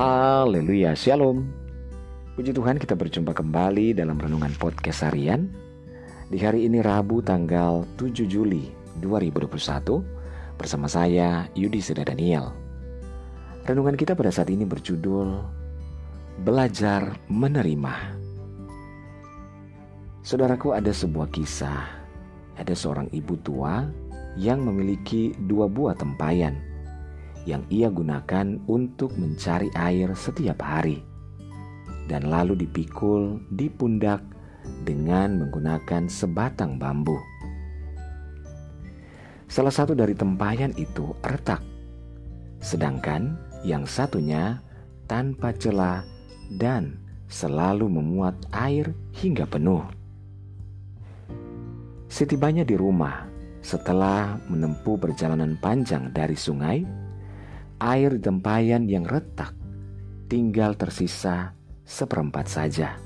Haleluya, Shalom. Puji Tuhan kita berjumpa kembali dalam Renungan Podcast Harian. Di hari ini Rabu tanggal 7 Juli 2021 Bersama saya Yudi Seda Daniel. Renungan kita pada saat ini berjudul Belajar Menerima. Saudaraku ada sebuah kisah. Ada seorang ibu tua yang memiliki dua buah tempayan yang ia gunakan untuk mencari air setiap hari, dan lalu dipikul di pundak dengan menggunakan sebatang bambu. Salah satu dari tempayan itu retak, sedangkan yang satunya tanpa celah dan selalu memuat air hingga penuh. Setibanya di rumah, setelah menempuh perjalanan panjang dari sungai, air tempayan yang retak tinggal tersisa seperempat saja.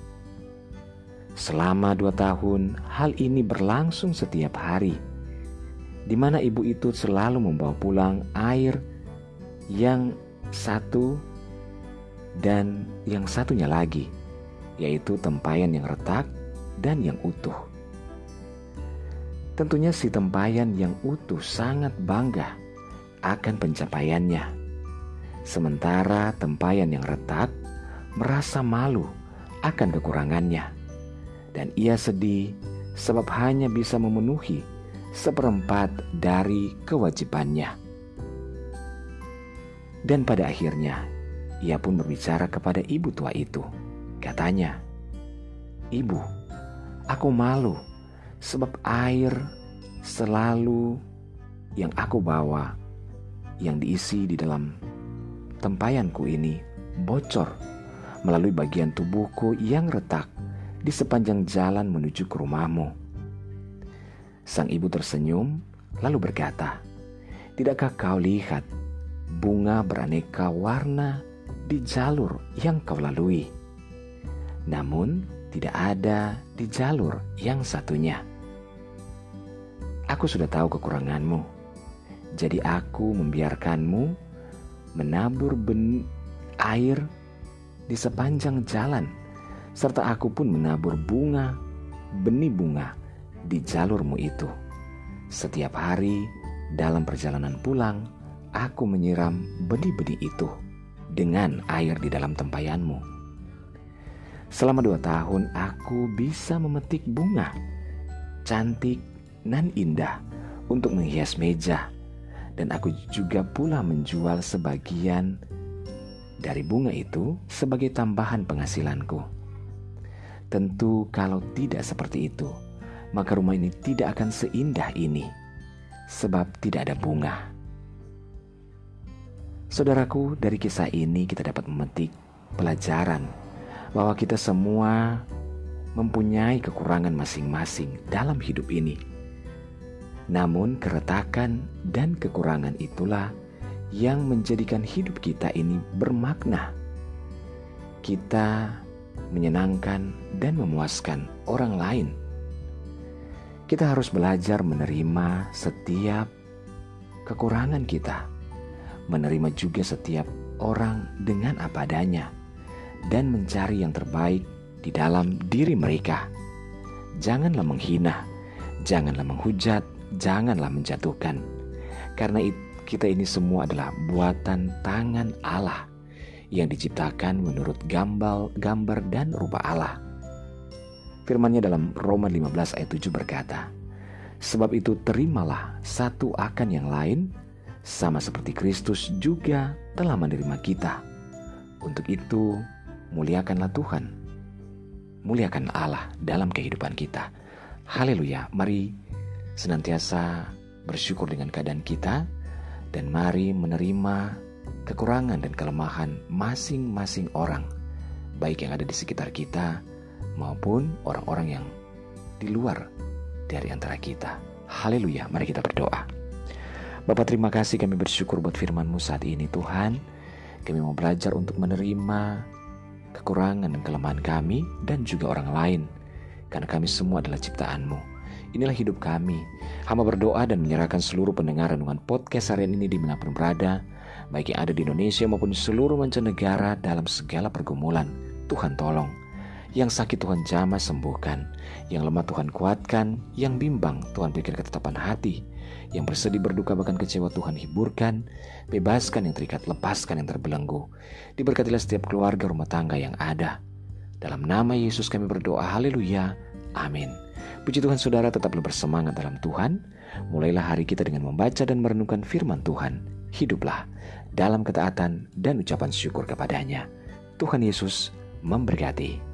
Selama dua tahun, hal ini berlangsung setiap hari, di mana ibu itu selalu membawa pulang air yang satu dan yang satunya lagi, yaitu tempayan yang retak dan yang utuh. Tentunya si tempayan yang utuh sangat bangga akan pencapaiannya Sementara tempayan yang retak merasa malu akan kekurangannya. Dan ia sedih sebab hanya bisa memenuhi seperempat dari kewajibannya. Dan pada akhirnya, ia pun berbicara kepada ibu tua itu. Katanya, Ibu, aku malu sebab air selalu yang aku bawa yang diisi di dalam tempayanku ini bocor melalui bagian tubuhku yang retak di sepanjang jalan menuju ke rumahmu. Sang ibu tersenyum lalu berkata, Tidakkah kau lihat bunga beraneka warna di jalur yang kau lalui? Namun tidak ada di jalur yang satunya. Aku sudah tahu kekuranganmu, jadi aku membiarkanmu menabur ben air di sepanjang jalan, serta aku pun menabur bunga, benih bunga di jalurmu itu. Setiap hari dalam perjalanan pulang, aku menyiram benih-benih itu dengan air di dalam tempayanmu. Selama dua tahun aku bisa memetik bunga cantik dan indah untuk menghias meja dan aku juga pula menjual sebagian dari bunga itu sebagai tambahan penghasilanku. Tentu, kalau tidak seperti itu, maka rumah ini tidak akan seindah ini, sebab tidak ada bunga. Saudaraku, dari kisah ini kita dapat memetik pelajaran bahwa kita semua mempunyai kekurangan masing-masing dalam hidup ini namun, keretakan dan kekurangan itulah yang menjadikan hidup kita ini bermakna. Kita menyenangkan dan memuaskan orang lain. Kita harus belajar menerima setiap kekurangan kita, menerima juga setiap orang dengan apa adanya, dan mencari yang terbaik di dalam diri mereka. Janganlah menghina, janganlah menghujat, janganlah menjatuhkan, karena kita ini semua adalah buatan tangan Allah yang diciptakan menurut gambar, gambar dan rupa Allah. Firmannya dalam Roma 15 ayat 7 berkata, Sebab itu terimalah satu akan yang lain, sama seperti Kristus juga telah menerima kita. Untuk itu, muliakanlah Tuhan. Muliakan Allah dalam kehidupan kita. Haleluya, mari senantiasa bersyukur dengan keadaan kita, dan mari menerima kekurangan dan kelemahan masing-masing orang, baik yang ada di sekitar kita maupun orang-orang yang di luar dari antara kita. Haleluya, mari kita berdoa. Bapak terima kasih kami bersyukur buat firman-Mu saat ini Tuhan. Kami mau belajar untuk menerima kekurangan dan kelemahan kami dan juga orang lain. Karena kami semua adalah ciptaan-Mu. Inilah hidup kami. Hamba berdoa dan menyerahkan seluruh pendengar renungan podcast harian ini di mana pun berada. baik yang ada di Indonesia maupun seluruh mancanegara dalam segala pergumulan. Tuhan tolong. Yang sakit Tuhan jamah sembuhkan, yang lemah Tuhan kuatkan, yang bimbang Tuhan berikan ketetapan hati, yang bersedih berduka bahkan kecewa Tuhan hiburkan, bebaskan yang terikat, lepaskan yang terbelenggu. Diberkatilah setiap keluarga rumah tangga yang ada. Dalam nama Yesus kami berdoa, haleluya, amin. Puji Tuhan saudara tetaplah bersemangat dalam Tuhan. Mulailah hari kita dengan membaca dan merenungkan firman Tuhan. Hiduplah dalam ketaatan dan ucapan syukur kepadanya. Tuhan Yesus memberkati.